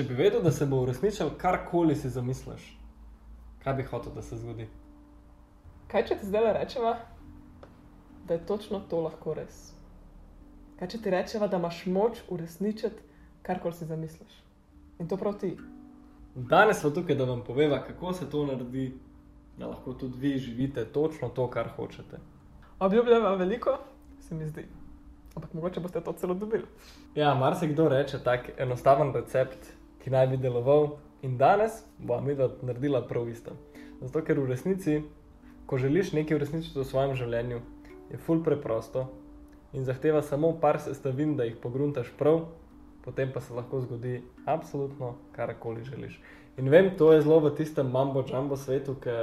Če bi vedel, da se bo uresničil karkoli si zamisliš, kaj bi hotel, da se zgodi? Kaj če ti zdaj rečeva, da je točno to lahko res? Kaj če ti rečeva, da imaš moč uresničiti karkoli si zamisliš? In to prav ti. Danes smo tukaj, da vam poveva, kako se to naredi, da lahko tudi vi živite točno to, kar hočete. Obljubljava veliko, se mi zdi. Ampak mogoče boste to celo dobili. Ja, marsikdo reče tak enostaven recept, ki naj bi deloval, in danes bo mi da naredila prav isto. Zato, ker v resnici, ko želiš nekaj uresničiti v svojem življenju, je ful preprosto in zahteva samo par sestavin, da jih pogruntaš prav, potem pa se lahko zgodi absolutno karkoli želiš. In vem, to je zelo v tistem mambo jumbo svetu, ki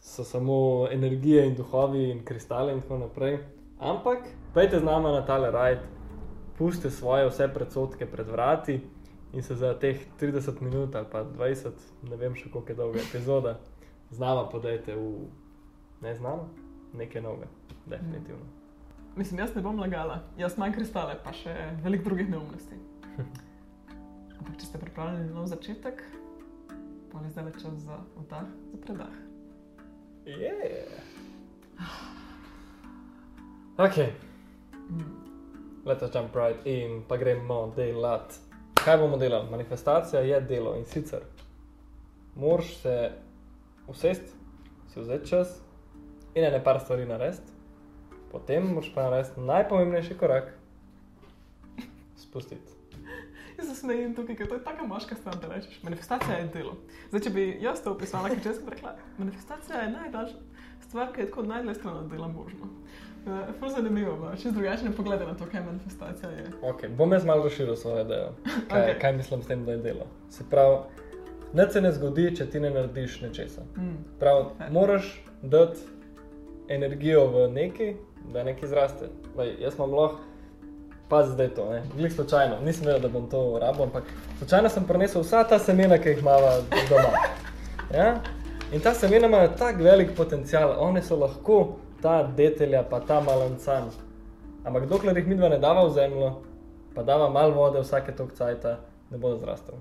so samo energije in duhovi in kristali in tako naprej. Ampak, pejte z nami na tale rajd, puste svoje vse predsotke pred vrati in se za teh 30 minut ali pa 20, ne vem še koliko je dolga epizoda, z nami podajte v neznano, nekaj novega, definitivno. Mislim, jaz ne bom lagala, jaz manj kristale, pa še veliko drugih neumnosti. Ampak, če ste pripravljeni na nov začetek, pa je zdaj čas za vdah, za predah. Yeah. Ok, Mm. let's jump right in, pa gremo delati. Kaj bomo delali? Manifestacija je delo in sicer moraš se usesti, si vzeti čas in ene par stvari narediti, potem moraš pa narediti najpomembnejši korak, spustiti. Jaz se smejem tukaj, ker to je tako moška stvar, da rečeš. Manifestacija je delo. Zdaj, če bi jaz to opisala, kot jaz bi rekla, manifestacija je najdaljša stvar, ki je tako najdlje stran od dela možno. Uh, Ful zanimivo, bo, čez drugačne poglede na to, kaj manifestacija je. Okay, bom jaz malo razširil svojo idejo, kaj, okay. kaj mislim s tem, da je delo. Se pravi, nič se ne zgodi, če ti ne narediš nečesa. Mm. Prav, Fair. moraš dati energijo v nekaj, da nekaj zraste. Lej, jaz imam lahko, pazi zdaj to, ne, glih slučajno, nisem vedel, da bom to rabil, ampak slučajno sem prenesel vsa ta semena, ki jih imamo doma. Ja? In ta semena imajo tako velik potencial, one so lahko ta detelja, pa ta malancan. Ampak dokler jih midva ne dava v zemljo, pa dava malo vode vsake tok cajta, ne bodo zrastel.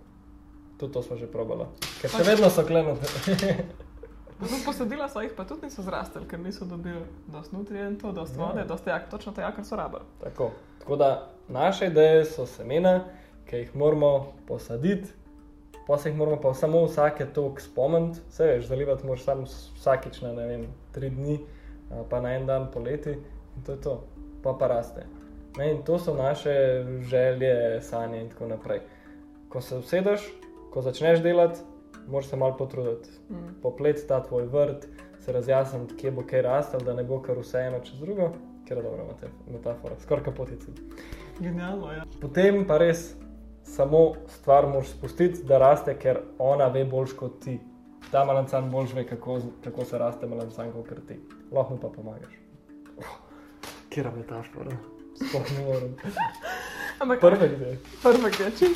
Tudi to smo že probali, ker še vedno so klenute. Zato posadila so jih, pa tudi niso zrastali, ker niso dobili dost nutrientov, dost Ja. vode, dost jak, točno tega, kar so rabili. Tako. Tako da naše ideje so semena, ki jih moramo posaditi, pa se jih moramo pa samo vsake tok spomniti. Vse veš, zalivati moraš samo vsakič na ne vem, tri dni, pa na en dan poleti in to je to, pa pa raste. Ne, in to so naše želje, sanje in tako naprej. Ko se usedeš, ko začneš delati, moraš se malo potruditi. Mm. Poplet ta tvoj vrt, se razjasniti, kje bo kaj rastel, da ne bo kar vse eno čez drugo, ker je dobra mete- metafora, skoraj kapotici. Genialno je. Ja. Potem pa res samo stvar moraš spustiti, da raste, ker ona ve boljš kot ti. Ta malancan boljš ve, kako, kako se raste malancan kot ti. Lahko mu pa pomagaš. Oh, Kera metafora? Sploh ne morem. Ampak Prve gre. Prva geči.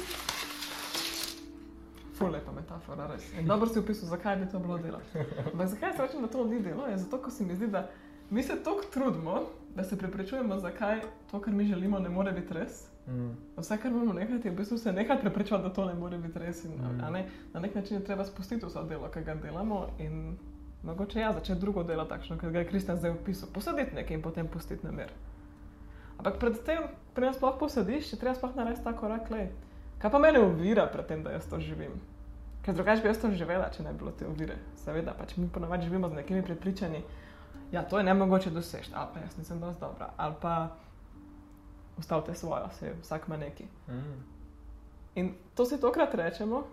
Ful lepa metafora, res. In dobro si opisal, zakaj bi to bilo delo. Ampak zakaj jaz rečem, da to ni delo? Je zato, ker se mi zdi, da mi se toliko trudimo, da se prepričujemo, zakaj to, kar mi želimo, ne more biti res. Mm. Vse, kar moramo nehati, je v bistvu se nekaj prepričati, da to ne more biti res. In, Mm. a ne, na nek način je treba spustiti vso delo, ki ga delamo. In mogoče ja, začeti drugo delo, takšno, kot ga je Kristjan zdaj opisal. Posaditi nekaj in potem pustiti na mir. Ampak predtem, preden sploh posadiš, je treba sploh narediti ta korak. Lej. Kaj pa mene ovira pred tem, da jaz to živim? Ker drugače bi jaz to živela, če ne bi bilo te ovire. Seveda, pač mi ponavadi živimo z nekimi prepričanji, ja, to je ne mogoče doseči, ali pa jaz nisem dovolj dobra, ali pa ustavite svojo, se vsak ima neki. Mm. In to si tokrat rečemo,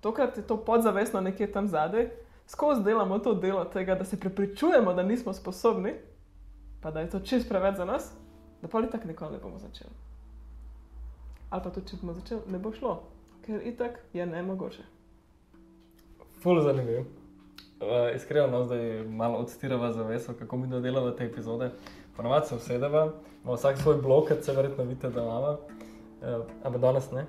tokrat je to podzavestno nekje tam zadaj, skozi delamo to delo tega, da se prepričujemo, da nismo sposobni, pa da je to čist preveč za nas, da pa tako nikoli ne bomo začeli. Ali pa tudi, če bomo začeli, ne bo šlo, ker itak je nemogoče. Ful zanimiv. Uh, iskreno, no, zdaj malo odstirava zaveso, kako mi dodelava te epizode. Ponovadi se usedeva, ima vsak svoj blok, kot se verjetno vidite, da imamo, uh, ampak danes ne.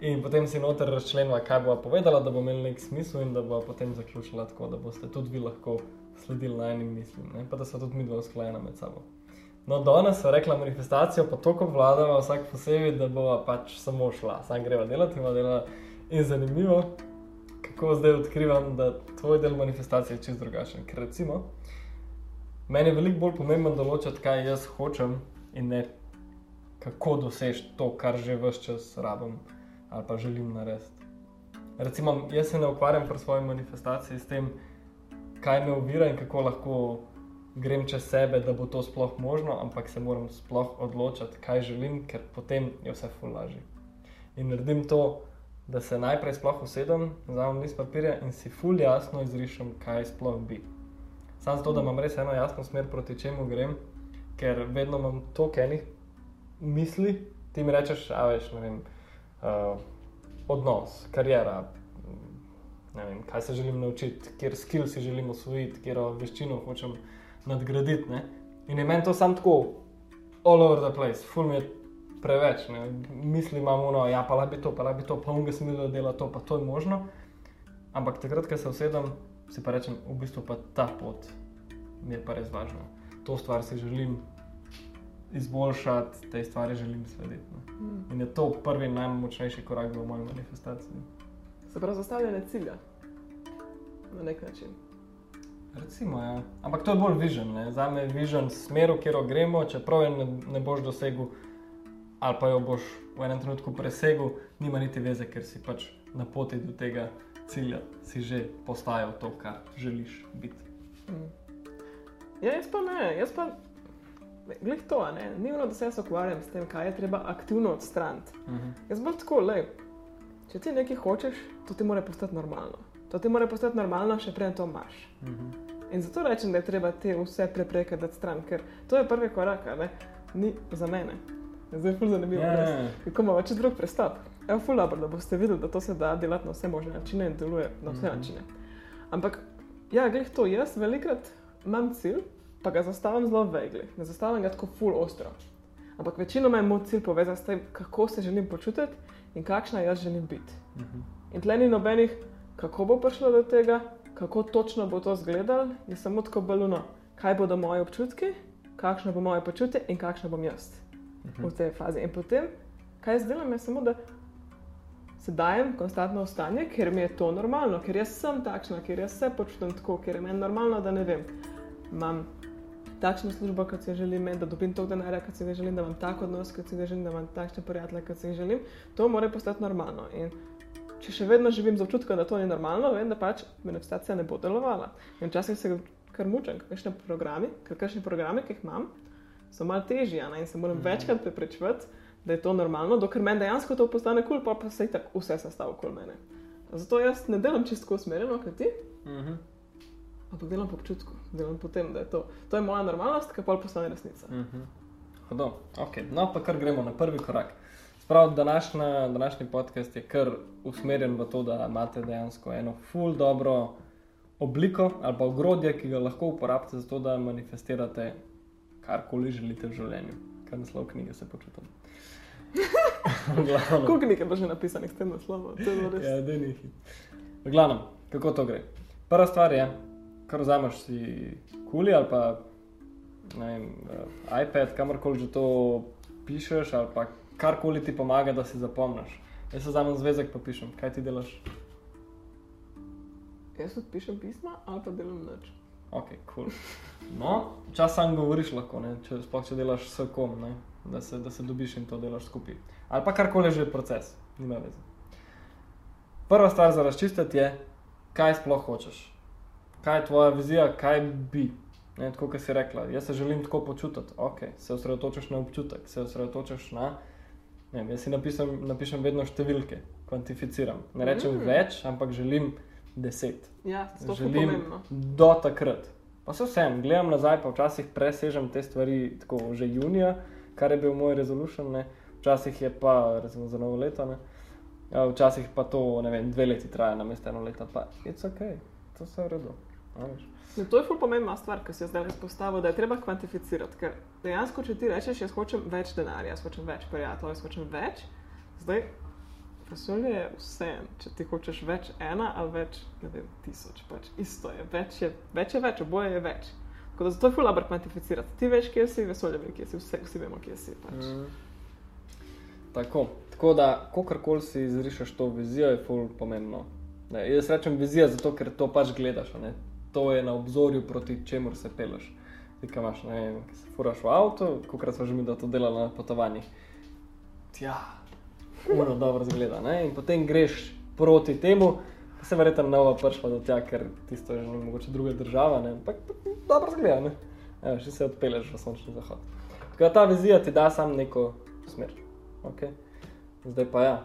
In potem si noter razčlenila, kaj bo povedala, da bo imel nek smisel in da bo potem zaključila tako, da boste tudi vi lahko sledili na enim mislim, ne? pa da so tudi mi dva usklajena med sabo. No, danes so rekla manifestacijo, pa toliko vladava, vsak posebej, da bo pač samo šla, sam greva delati, ima dela. In zanimivo, kako zdaj odkrivam, da tvoj del manifestacije je čist drugačen. Ker recimo, meni je veliko bolj pomembno določiti, kaj jaz hočem in ne kako doseči to, kar že vse čas rabim ali pa želim narediti. Recimo, jaz se ne ukvarjam pri svoji manifestaciji s tem, kaj me ovira in kako lahko grem čez sebe, da bo to sploh možno, ampak se moram sploh odločiti, kaj želim, ker potem je vse fulaži. In naredim to, da se najprej sploh usedem, vzamem list papirja in si ful jasno izrišem, kaj sploh bi. Sam zato, da imam res eno jasno smer, proti čemu grem, ker vedno imam toliko enih misli, ti mi rečeš, a veš, ne vem, uh, odnos, karijera. Vem, kaj se želim naučiti, kjer skill si želim usvojiti, kjer veščino hočem nadgraditi. Ne? In je meni to sam tako, all over the place, full mi je preveč. Ne? Misli imamo, no, ja, pa lahko bi to, pa bi to, pa sem videl, da dela to, pa to je možno. Ampak takrat, ko se usedem, si pa rečem, v bistvu pa ta pot mi je pa res važna. To stvar si želim izboljšati, te stvari želim slediti. Mm. In je to prvi najmočnejši korak v moji manifestaciji. Se pravi, zastavljanje cilja na nek način. Recimo, ja. Ampak to je bolj vižen. Za me je vižen smer, v katero gremo, čeprav je ne, ne boš dosegel, ali pa jo boš v enem trenutku presegel, nima niti veze, ker si pač na poti do tega cilja, si že postajal to, kar želiš biti. Mm. Ja, jaz pa ne, jaz pa. Glej to, ne? ni ono, da se jaz ukvarjam s tem, kaj je treba aktivno odstraniti. Uh mhm. -huh. Jaz bolj tako, le, če ti nekaj hočeš, to ti mora postati normalno. To ti mora postati normalno, še prej to imaš. Uh mhm. -huh. In zato rečem, da je treba te vse prepreke dati stran, ker to je prvi korak, ne? ni za mene. Zdaj je zelo zanimivo, yeah. Ja, ja. kako ima več drug pristop. Evo, ful dobro, da boste videli, da to se da delati na vse možne načine in deluje na vse mm -hmm. načine. Ampak, ja, glej to, jaz velikrat imam cilj, pa ga zastavim zelo vegli, ne zastavim ga tako ful ostro. Ampak večino imam moj cilj povezan s tem, kako se želim počutiti in kakšna jaz želim biti. Mm -hmm. In tle ni nobenih, kako bo prišlo do tega, kako točno bo to izgledalo, je samo tako baluno, kaj bodo moji občutki, kakšno bo moje počutje in kakšno bom jaz uh -huh. v tej fazi. In potem, kaj jaz delam, je samo, da se dajem konstantno v stanje, ker mi je to normalno, ker jaz sem takšna, ker jaz se počutim tako, ker je meni normalno, da ne vem. Imam takšno službo, kot si želim, imeti, da dobim toliko denarja, kot si ga želim, da imam tak odnos, kot si ga želim, da imam takšne prijatelje, kot si jih želim. To mora postati normalno. In če še vedno živim z občutkom, da to ni normalno, vem, da pač manifestacija ne bo delovala. In včasih se kar mučem, kakšne programe, kakšne programe, ki jih imam, so malo težje in se moram mm. večkrat prepričati, da je to normalno, dokler meni dejansko to postane kul, cool, pa se je tako vse sestavilo okoli mene. Zato jaz ne delam čisto usmerjeno, kot ti. Mm -hmm. Ampak delam po občutku, delam po tem, da je to. To je moja normalnost, ki pa postane resnica. Mm -hmm. okay. No, pa kar gremo na prvi korak. Prav, današnja, današnji podcast je kar usmerjen v to, da imate dejansko eno full dobro obliko ali pa ogrodje, ki ga lahko uporabite za to, da manifestirate karkoli želite v življenju. Kaj naslov knjige se počutim. Koliko knjig je že napisanih s tem naslovom? Ja, da ni. V glavnem, kako to gre? Prva stvar je, kar vzameš si kuli ali pa vem, uh, iPad, kamorkoli že to pišeš ali pa karkoli ti pomaga, da si zapomniš. Jaz se zamem zvezek, pa pišem, kaj ti delaš. Jaz tudi pišem pisma, ali pa delam noč. Ok, cool. No, čas sam govoriš lahko, če, sploh, če delaš s kom, ne? da se, da se dobiš in to delaš skupaj. Ali pa karkoli že je proces, nima veze. Prva stvar za razčistiti je, kaj sploh hočeš. Kaj je tvoja vizija, kaj bi. Ne, tako kot si rekla, jaz se želim tako počutiti. Okay, se osredotočaš na občutek, se osredotočaš na vem, jaz si napisam, napišem vedno številke, kvantificiram. Ne rečem mm. več, ampak želim deset. Ja, želim do takrat. Pa se vsem, gledam nazaj, pa včasih presežem te stvari, tako že junija, kar je bil moj resolution, ne? včasih je pa, recimo za novo leto, ne? Ja, včasih pa to, ne vem, dve leti traja na mestu eno leto, pa to ok, to se je v redu. No, to je zelo pomembna stvar, ki se je zdaj izpostavila, da je treba kvantificirati. Ker dejansko, če ti rečeš, jaz hočem več denarja, jaz hočem več prijateljev, jaz hočem več, zdaj vesolje je vse. Če ti hočeš več ena ali več, ne vem, tisoč, pač isto je. Več je več, je več oboje je več. Tako da zato je fulabr kvantificirati. Ti veš, kje si, vesolje ve, kje si, vse, vsi vemo, kje si. Pač. Mm. Tako. Tako da, kakorkoli si izrišeš to vizijo, je ful pomembno. Ne, jaz rečem vizija zato, ker to pač gledaš. Ne? To je na obzorju, proti čemu se peleš. Ti, imaš, ne vem, ki se furaš v avto, kolikrat smo že mi, to delali na potovanjih. Ja, uno dobro zgleda. Ne? In potem greš proti temu, pa se verjetno nova prišla do tja, ker tisto je že mogoče druga država, ne? ampak dobro zgleda. Ne? Evo, še se odpeleš v sončni zahod. Tako da ta vizija ti da sam neko smer. Okay? Zdaj pa ja.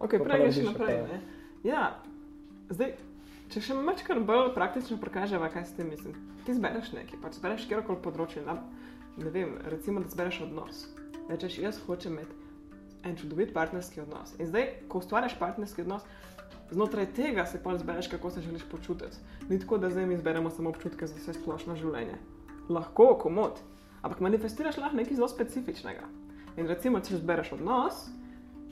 Ok, prej greš naprej. pa- Ne? Ja, zdaj, če še malo bolj praktično prikažemo, kaj s tem mislim. Ti zbereš nekaj, pač zbereš kjerkoli področje. Na, ne vem, recimo, da zbereš odnos. Rečeš, jaz hočem imeti en čudovit partnerski odnos. In zdaj, ko ustvariš partnerski odnos, znotraj tega se pa zbereš, kako se želiš počutiti. Ni tako, da zdaj mi zberemo samo občutke za vse splošno življenje. Lahko, komod, ampak manifestiraš lahko nekaj zelo specifičnega. In recimo, če zbereš odnos,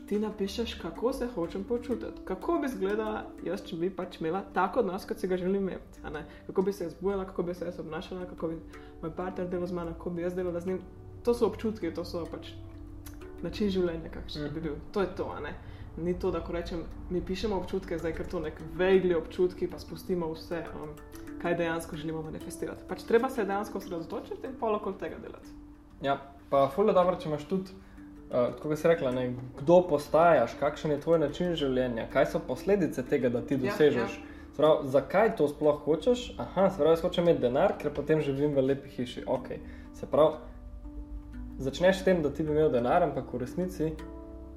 ti napišeš, kako se hočem počutiti, kako bi izgledala jaz, če bi pač imela tako odnos, kot si ga želim imeti. Kako bi se zbujala, kako bi se jaz obnašala, kako bi moj partner delal z mano, kako bi jaz delala z njim. To so občutki, to so pač način življenja, kakšen bi bil. To je to, ne. Ni to, da ko rečem, mi pišemo občutke, zdaj ker to nek vegli občutki, pa spustimo vse, um, kaj dejansko želimo manifestirati. Pač treba se dejansko osredotočiti in pol okoli tega delati. Ja, pa fully dobro, če imaš tudi, uh, kot si rekla, ne, kdo postajaš, kakšen je tvoj način življenja, kaj so posledice tega, da ti Ja, dosežeš. Ja, Prav, zakaj to sploh hočeš? Aha, se pravi, jaz hočem imeti denar, ker potem živim v lepi hiši. Okay. Se pravi, začneš s tem, da ti bi imel denar, ampak v resnici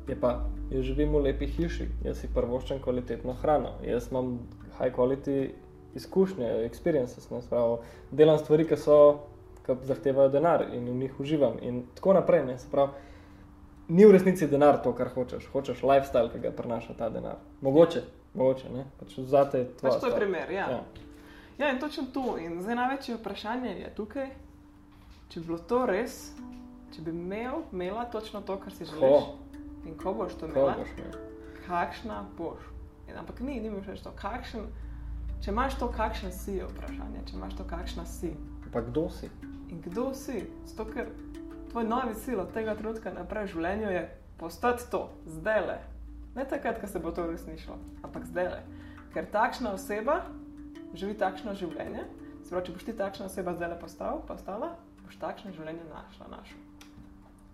je pa, jaz živim v lepi hiši, jaz si prvoščem kvalitetno hrano, jaz imam high quality izkušnje, experiences, ne, se pravi, delam stvari, ki so, ki zahtevajo denar in v njih uživam in tako naprej. Ne, se pravi, ni v resnici denar to, kar hočeš, hočeš lifestyle, ki ga prinaša ta denar. Mogoče, mogoče, ne, pač zate je tvoja Pač to je primer, ja. Ja. Ja, in točno to. In zdaj največje vprašanje je tukaj, če bi bilo to res, če bi imel, imela točno to, kar si želiš. Ko? In ko boš to Ko imela, boš imel? kakšna boš. In, ampak ni, ni mi všeč to. Kakšen, če imaš to, kakšen si, je vprašanje. Če imaš to, kakšna si. Pa kdo si? In kdo si? Zato, ker tvoj novi cilj od tega trenutka naprej v življenju je postati to, zdaj le. Ne takrat, ko se bo to uresničilo, ampak zdaj le. Ker takšna oseba živi takšno življenje, pravi, če boš ti takšna oseba zdaj le postal, postala, boš takšno življenje našla. našel.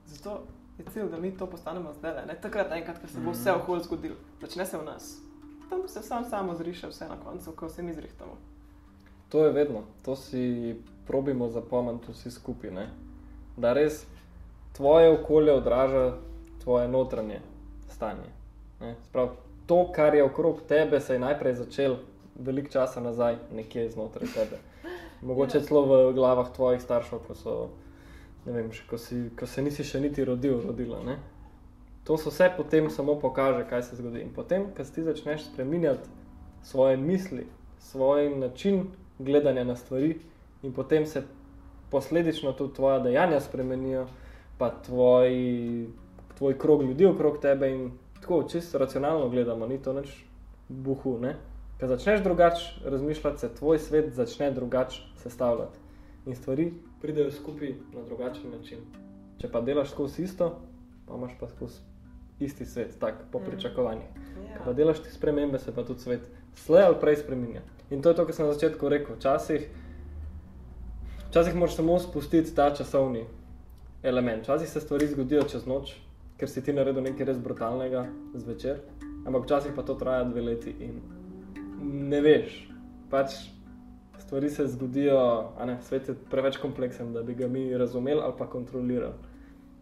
Zato je cilj, da mi to postanemo zdaj le. Ne takrat, enkrat, ko se bo vse okolje zgodilo, začne se v nas. Tam se sam samo zriše vse na koncu, ko se mi zrihtamo. To je vedno, to si probimo zapomniti vsi skupaj. Da res tvoje okolje odraža tvoje notranje stanje. Ne? Sprav, to, kar je okrog tebe, se je najprej začel veliko časa nazaj, nekje znotraj tebe. Mogoče celo v glavah tvojih staršev, ko, so, vem, še, ko, si, ko se nisi še niti rodil, rodila. Ne? To so vse potem samo pokaže, kaj se zgodi. In potem, ko ti začneš spremenjati svoje misli, svoj način gledanja na stvari, in potem se posledično tudi tvoja dejanja spremenijo, pa tvoj, tvoj krog ljudi okrog tebe. In tako čisto racionalno gledamo, ni to nič buhu. Ne? Ker začneš drugače razmišljati, se tvoj svet začne drugače sestavljati. In stvari pridejo skupaj na drugačen način. Če pa delaš skozi isto, pa imaš pa skozi isti svet, tak po Mhm. pričakovanjih. Ja. Ko pa delaš ti spremembe, se pa tudi svet slej ali prej spremenja. In to je to, kar sem na začetku rekel. Včasih, včasih moraš samo spustiti ta časovni element. Včasih se stvari zgodijo čez noč, ker si ti naredil nekaj res brutalnega zvečer, ampak včasih pa to traja dve leti in ne veš. Pač stvari se zgodijo, a ne, svet je preveč kompleksen, da bi ga mi razumeli ali pa kontrolirali.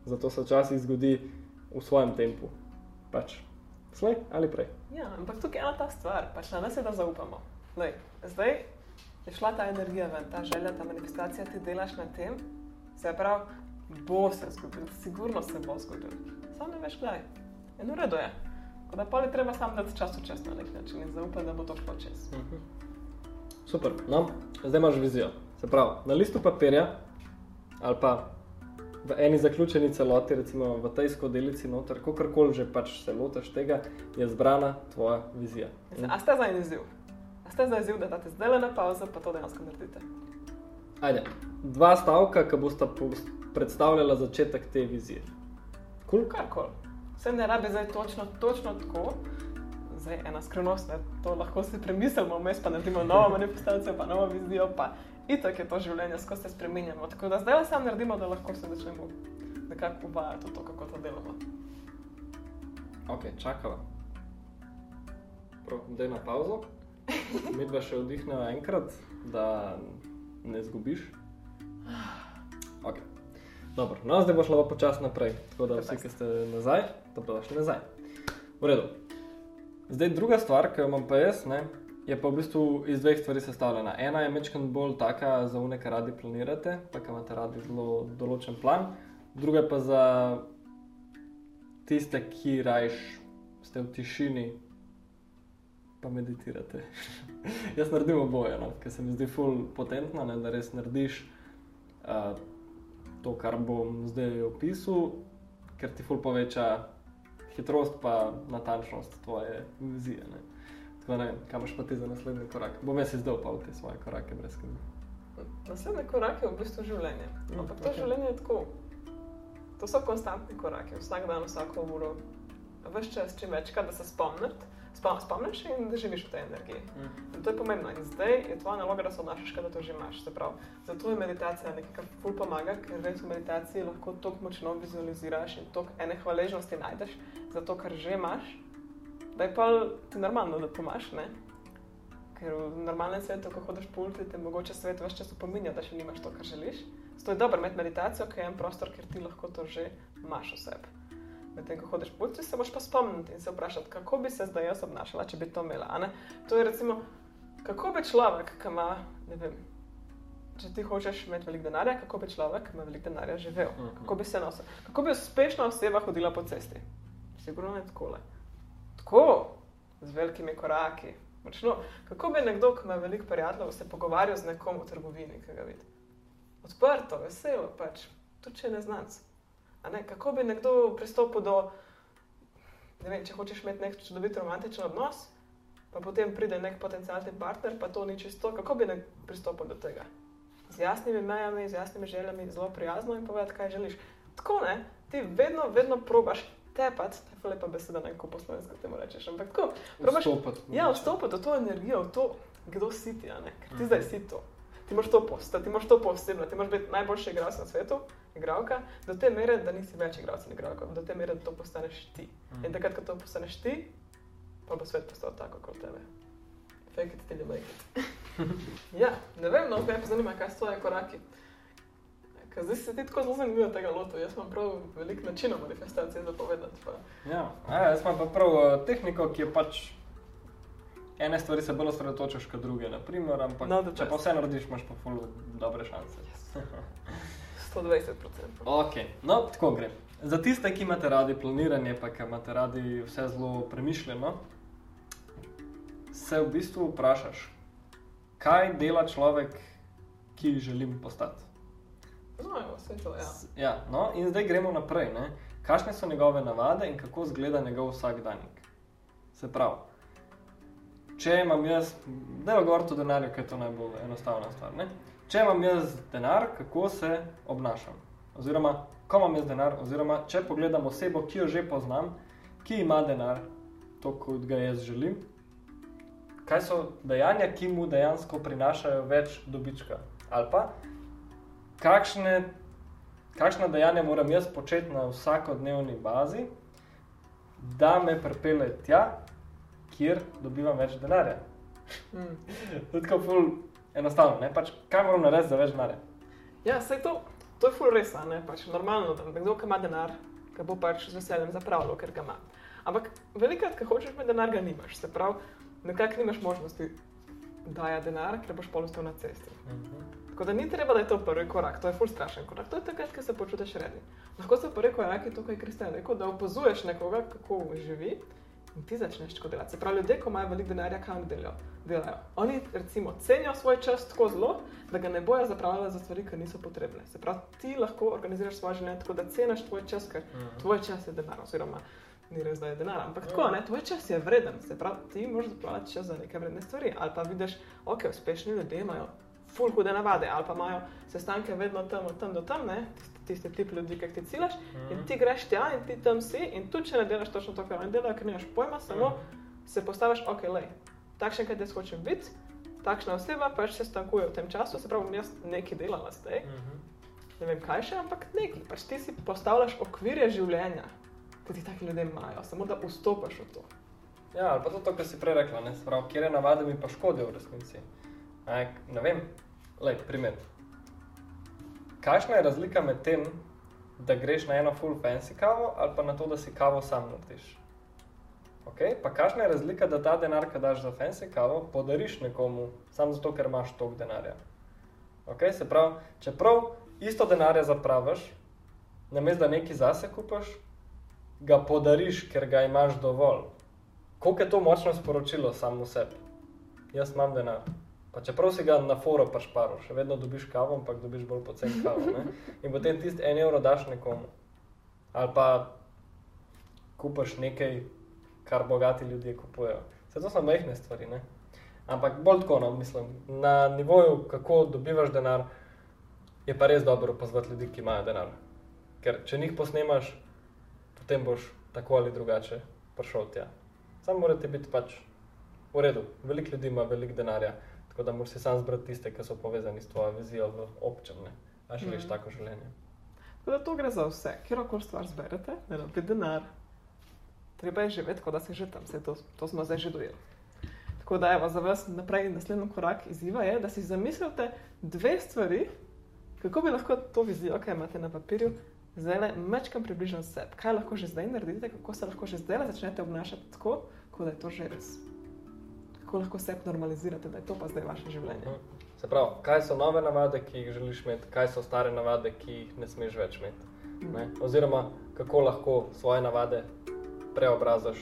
Zato se včasih zgodi v svojem tempu. Pač slej ali prej. Ja, ampak tukaj je ena ta stvar, pač na nas je, da zaupamo. Lej, zdaj je šla ta energija ven, ta želja, ta manifestacija, ti delaš na tem, se pravi, bo se zgodilo, sigurno se bo zgodilo. Sam ne veš, kdaj. In v redu je. Tako da pol je treba sam dati čas v čas na nek način in zaupati, da bo to šlo čez. Super, no, zdaj imaš vizijo. Se pravi, na listu papirja ali pa v eni zaključeni celoti, recimo v tej skodelici, noter, kakorkoli že pač se lotiš tega, je zbrana tvoja vizija. A ste za en izziv? A ste za izziv, da date zdaj le na pauzo, pa to dejansko naredite? Ajde, dva stavka, ki bosta predstavljala začetek te vizije. Cool? Karkoli. Vse ne rabi zdaj točno, točno tako. Zdaj ena skrivnost, ne, to lahko si premislimo, vmes pa naredimo novo manifestacijo, pa novo vizijo, pa itak je to življenje, skozi se spremenjamo. Tako da zdaj samo naredimo, da lahko se začnemo nekako uvajati v to, kako to delamo. Ok, čakava. Prav, daj na pauzo. Mi dva še vdihneva enkrat, da ne zgubiš. Ok. Dobro, no, zdaj bo šlo pa počasi naprej. Tako da vsi, ki ste nazaj, dobrodošli nazaj. V redu. Zdaj druga stvar, ki jo imam pa jaz, ne, je pa v bistvu iz dveh stvari sestavljena. Ena je mečkant bolj taka za une, ki radi planirate, pa ki imate radi zelo določen plan. Druga pa za tiste, ki rajš ste v tišini, pa meditirate. Jaz naredim oboje, no? ker se mi zdi ful potentno, ne? da res narediš uh, to, kar bom zdaj opisal, ker ti ful poveča hitrost pa natančnost tvoje vizije. Ne? Tako ne kam pa ti za naslednji korak. Bom jaz izdal pa v te svoje korake brez skrbi. Naslednji korak je v bistvu življenje. Mm, Ampak to ok. življenje je tako. To so konstantni koraki, vsak dan, vsako uro, vse čas, čim večkrat, da se spomniš, spom, spomniš in da živiš v tej energiji. In to je pomembno. In zdaj je tvoja naloga, da se obnašaš, kot da to že imaš. Zato je meditacija nekaj, kar ful pomaga, ker res v meditaciji lahko tako močno vizualiziraš in toliko ene hvaležnosti najdeš za to, kar že imaš, da je pa ti normalno, da pomaš. Ne? Ker v normalnem svetu, ko hodiš po ulici, te mogoče svet več čas opominja, da še nimaš to, kar želiš. Zato je dobro imeti meditacijo, ker je en prostor, kjer ti lahko to že imaš v sebi. Medtem ko hodiš po ulici, se moraš pa spomniti in se vprašati, kako bi se zdaj jaz obnašala, če bi to imela. ne? To je recimo, kako bi človek, ki ima, ne vem, če ti hočeš imeti veliko denarja, kako bi človek, ki ima veliko denarja, živel, Mhm. kako bi se nosil, kako bi uspešna oseba hodila po cesti. Sigurno ne takole. Tako, z velikimi koraki. Močno. Kako bi nekdo, ki ima veliko prijateljev, se pogovarjal z nekom v trgovini, ki ga vidi? Odprto, veselo, pač, tudi če je neznanc. Ne? Kako bi nekdo pristopil do, ne vem, če hočeš imeti nek čudovit romantičen odnos, pa potem pride nek potencijalni partner, pa to ni čisto, kako bi nek pristopil do tega? Z jasnimi mejami, z jasnimi željami, zelo prijazno in povedati, kaj želiš. Tako ne, ti vedno, vedno probaš tepati, to je lepa beseda, ne kako po slovensko temu rečeš, ampak tako, probaš Vstopati. Ja, vstopiti v to energijo, v to, kdo si ti, ker ti zdaj si to. Ti moraš to postati, ti moraš to posebno, ti moraš biti najboljši igralec na svetu, igralka, do te mere, da nisi več igralec in igralka, do te mere, da to postaneš ti. In takrat, ko to postaneš ti, pa bo svet postal tako kot tebe. Fake it till you make it. ja, ne vem, no, me pa zanima, kaj so tvoje koraki. Ker zdaj se ti tako zelo zanimivo tega loto. Jaz imam prav veliko načinov manifestacije za povedati. Pa. Ja, a, jaz imam pa prav uh, tehniko, ki je pač. Ene stvari se bolj osredotočiš kot druge, naprimer, ampak No, če pa vse narediš, imaš pa ful dobre šanse. 120%. Ok, no, tako gre. Za tiste, ki imate radi planiranje, pa ki imate radi vse zelo premišljeno, se v bistvu vprašaš, kaj dela človek, ki želim postati. No, evo, vse to, ja. S- Ja, no, in zdaj gremo naprej. Ne? Kakšne so njegove navade in kako izgleda njegov vsakdanjik? Se pravi, če imam jaz, da je govor o denarju, ker je to najbolj enostavna stvar. Ne? Če imam jaz denar, kako se obnašam? Oziroma, ko imam jaz denar, oziroma če pogledam osebo, ki jo že poznam, ki ima denar, to, kot ga jaz želim. Kaj so dejanja, ki mu dejansko prinašajo več dobička? Ali pa kakšne, kakšna dejanja moram jaz početi na vsakodnevni bazi, da me pripelje tja, kjer dobivam več denarja. Mm. Je tako ful enostavno, ne? Pač, kaj moram narediti za več denarja? Ja, sej to, to je ful res, ne pač normalno, da nekdo, ki ima denar, ga bo pač z veseljem zapravljal, ker ga ima. Ampak velikokrat, ko hočeš imeti denar, ga nimaš. Se pravi, nekako nimaš možnosti dajati denar, ker boš pol ostal na cesti. Tako da ni treba, da je to prvi korak, to je ful strašen korak. To je takrat, ko se počutiš redni. Lahko se prvi korak je to, kar je Kristjan rekel, da opazuješ nekoga, kako živi in ti začneš tako delati. Se pravi, ljudje, ko imajo veliko denarja, oni delajo? delajo? Oni recimo cenijo svoj čas tako zelo, da ga ne bojo zapravljali za stvari, ki niso potrebne. Se pravi, ti lahko organiziraš svoje življenje tako, da ceniš tvoj čas, ker tvoj čas je denar, oziroma ni res, da je denar, ampak tako, ne, tvoj čas je vreden. Se pravi, ti moraš zapravljati čas za neke vredne stvari. Ali pa vidiš, ok, uspešni ljudje imajo full hude navade, ali pa imajo sestanke vedno tam, od tam do tam, ne, tisti tip ljudi, ki ti ciljaš. Mhm. In ti greš tja in ti tam si, in tudi če ne delaš točno to, kar oni delajo, ker nimaš pojma, samo se postaviš, ok, le, takšen, kot jaz hočem biti, takšna oseba pač se stankuje v tem času, se pravi, jaz nekaj delala zdaj, Mhm. ne vem kaj še, ampak nekaj, pač ti si postavljaš okvirje življenja, ki ti taki ljudje imajo, samo da vstopiš v to. Ja, ali pa to, kar si prej rekla, ne, se pravi, kje navade mi pa škodijo v resnici. Ne, ne vem, lej, primer. Kakšna je razlika med tem, da greš na eno full fancy kavo ali pa na to, da si kavo sam narediš? Okay? Pa kakšna je razlika, da ta denar, ki daš za fancy kavo, podariš nekomu samo zato, ker imaš toliko denarja? Okay? Se pravi, čeprav isto denarja zapraviš, namesto da nekaj zase kupaš, ga podariš, ker ga imaš dovolj. Koliko je to močno sporočilo samo sebi? Jaz imam denar. Pa čeprav si ga na foru pašparil, še vedno dobiš kavo, ampak dobiš bolj poceni kavo. Ne? In potem tisti en evro daš nekomu. Ali pa kupaš nekaj, kar bogati ljudje kupujejo. Vse to so majhne stvari. Ne? Ampak bolj tako, no, mislim, na nivoju, kako dobivaš denar, je pa res dobro pozvati ljudi, ki imajo denar. Ker če njih posnemaš, potem boš tako ali drugače prišel tja. Samo morate biti pač v redu. Veliko ljudi ima veliko denarja, tako da moraš sam zbrati tiste, ki so povezani s tvojo vizijo v občem. Ne? A želiš Mhm. mm. tako življenje? Tako da to gre za vse, kjerkoli stvar zberete, ne rabite denar. Treba je živeti, kot da si že tam, vse to, to smo zdaj že dojeli. Tako da evo, za vas naprej naslednji korak izziva je, da si zamislite dve stvari, kako bi lahko to vizijo, ki jo imate na papirju, zdaj mečkam približno sebi. Kaj lahko že zdaj naredite, kako se lahko že zdaj začnete obnašati tako, kot da je to že res. Kako lahko sebi normalizirate, da je to pa zdaj vaše življenje. Mhm. Se pravi, kaj so nove navade, ki jih želiš imeti, kaj so stare navade, ki jih ne smeš več imeti. Ne? Oziroma, kako lahko svoje navade preobrazaš,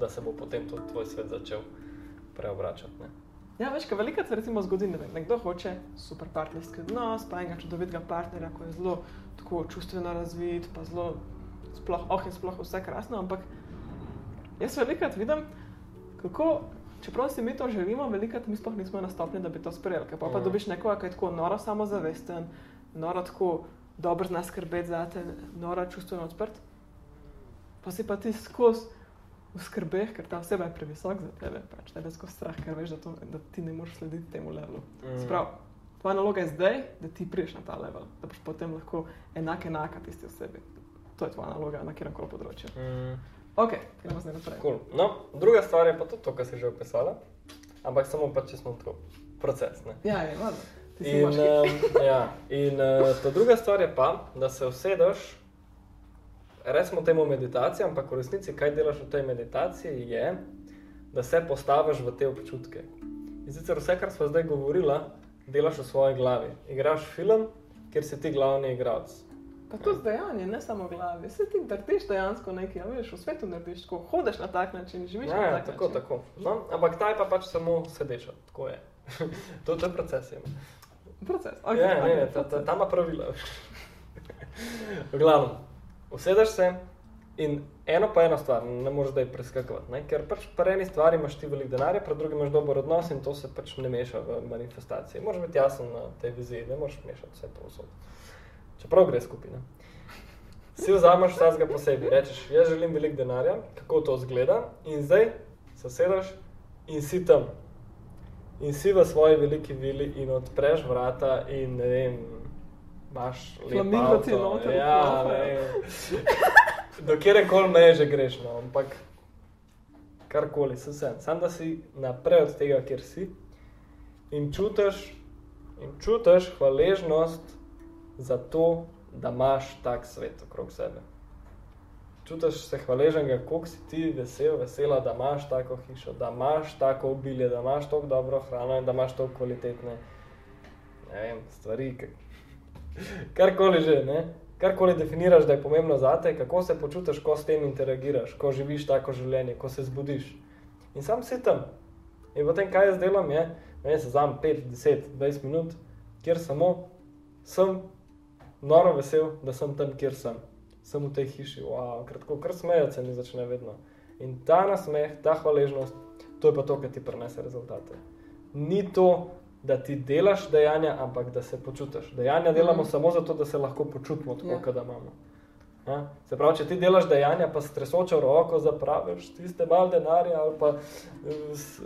da se bo potem tudi tvoj svet začel preobračati. Ne? Ja, veš, kaj veliko se recimo zgodi, ne vem, nekdo hoče super partnerski odnos, pa enega čudovitega partnerja, ko je zelo tako čustveno razvit, pa zelo sploh, oh in sploh vse krasno, ampak jaz velikrat vidim, kako, čeprav si mi to želimo, velikrat mi sploh nismo na stopnji, da bi to sprejeli, pa, pa Mhm. dobiš nekoga, ki je tako noro samozavesten, noro tako dobro zna skrbeti za te, noro čustveno odprt, pa si pa ti skozi v skrbeh, ker ta oseba je previsok za tebe, pač tebe skozi strah, ker veš, da, to, da ti ne moreš slediti temu levelu. Mm. Sprav, tvoja naloga je zdaj, da ti priješ na ta level, da boš potem lahko enak enaka tisti osebi. To je tvoja naloga na kjerem koli področju. Mm. Ok, gremo zdaj naprej. Cool. No, druga stvar je pa tudi to, kar si že opisala, ampak samo pa če smo tako proces. Ne? Ja, je, si In, um, ja, in uh, ta druga stvar je pa, da se usedeš, recimo temu meditacija, ampak v resnici, kaj delaš v tej meditaciji, je, da se postaviš v te občutke. In sicer vse, kar smo zdaj govorili, delaš v svoji glavi. Igraš film, kjer si ti glavni igralec. Pa to zdajanje, ne samo v glavi. Se ti drtiš dejansko nekaj, a veš, v svetu narediš tako, hodeš na tak način, živiš Ja, na ja, tak tako, način. tako. No, ampak ta je pa pač samo sedeča, tako je. to, to je proces. Je. Proces. Okay, Okay, ja, ne, okay, ne, ta, ta, ta ima pravila. v glavnem, usedeš se in eno pa eno stvar, ne moreš zdaj preskakovati. Ne? Ker pač pri eni stvari imaš ti veliko denarja, pri drugi imaš dober odnos in to se pač ne meša v manifestaciji. Moraš biti jasen na tej viziji, ne moreš mešati vse to vso. Čeprav gre skupaj. ne. Si vzameš vsakega posebej, rečeš, jaz želim veliko denarja, kako to zgleda, in zdaj se sedeš in si tam. In si v svoji veliki vili in odpreš vrata in ne vem, imaš lepo. Flamingo ti noter Ja, vplavajo. ne vem. Do kjer koli meje že greš, no, ampak karkoli, se vse. Sam da si naprej od tega, kjer si in čutiš, in čutiš hvaležnost za to, da imaš tak svet okrog sebe. Čutiš se hvaležen, koliko si ti vesel, vesela, da imaš tako hišo, da imaš tako obilje, da imaš tako dobro hrano in da imaš tako kvalitetne ne vem, stvari. Karkoli že, ne? karkoli definiraš, da je pomembno za te, kako se počutiš, ko s tem interagiraš, ko živiš tako življenje, ko se zbudiš. In sam si tam. In potem, kaj jaz delam, je, vem, se znam 5, 10, 20 minut, kjer samo sem noro vesel, da sem tam, kjer sem. Sem v tej hiši, wow, kratko, kar smejati se mi začne vedno. In ta nasmeh, ta hvaležnost, to je pa to, kar ti prenese rezultate. Ni to, da ti delaš dejanja, ampak da se počutiš. Dejanja delamo Mhm. samo zato, da se lahko počutimo tako, Ja. kot da imamo. Ja? Se pravi, če ti delaš dejanja, pa s tresočo roko zapraviš tiste malo denarja, ali pa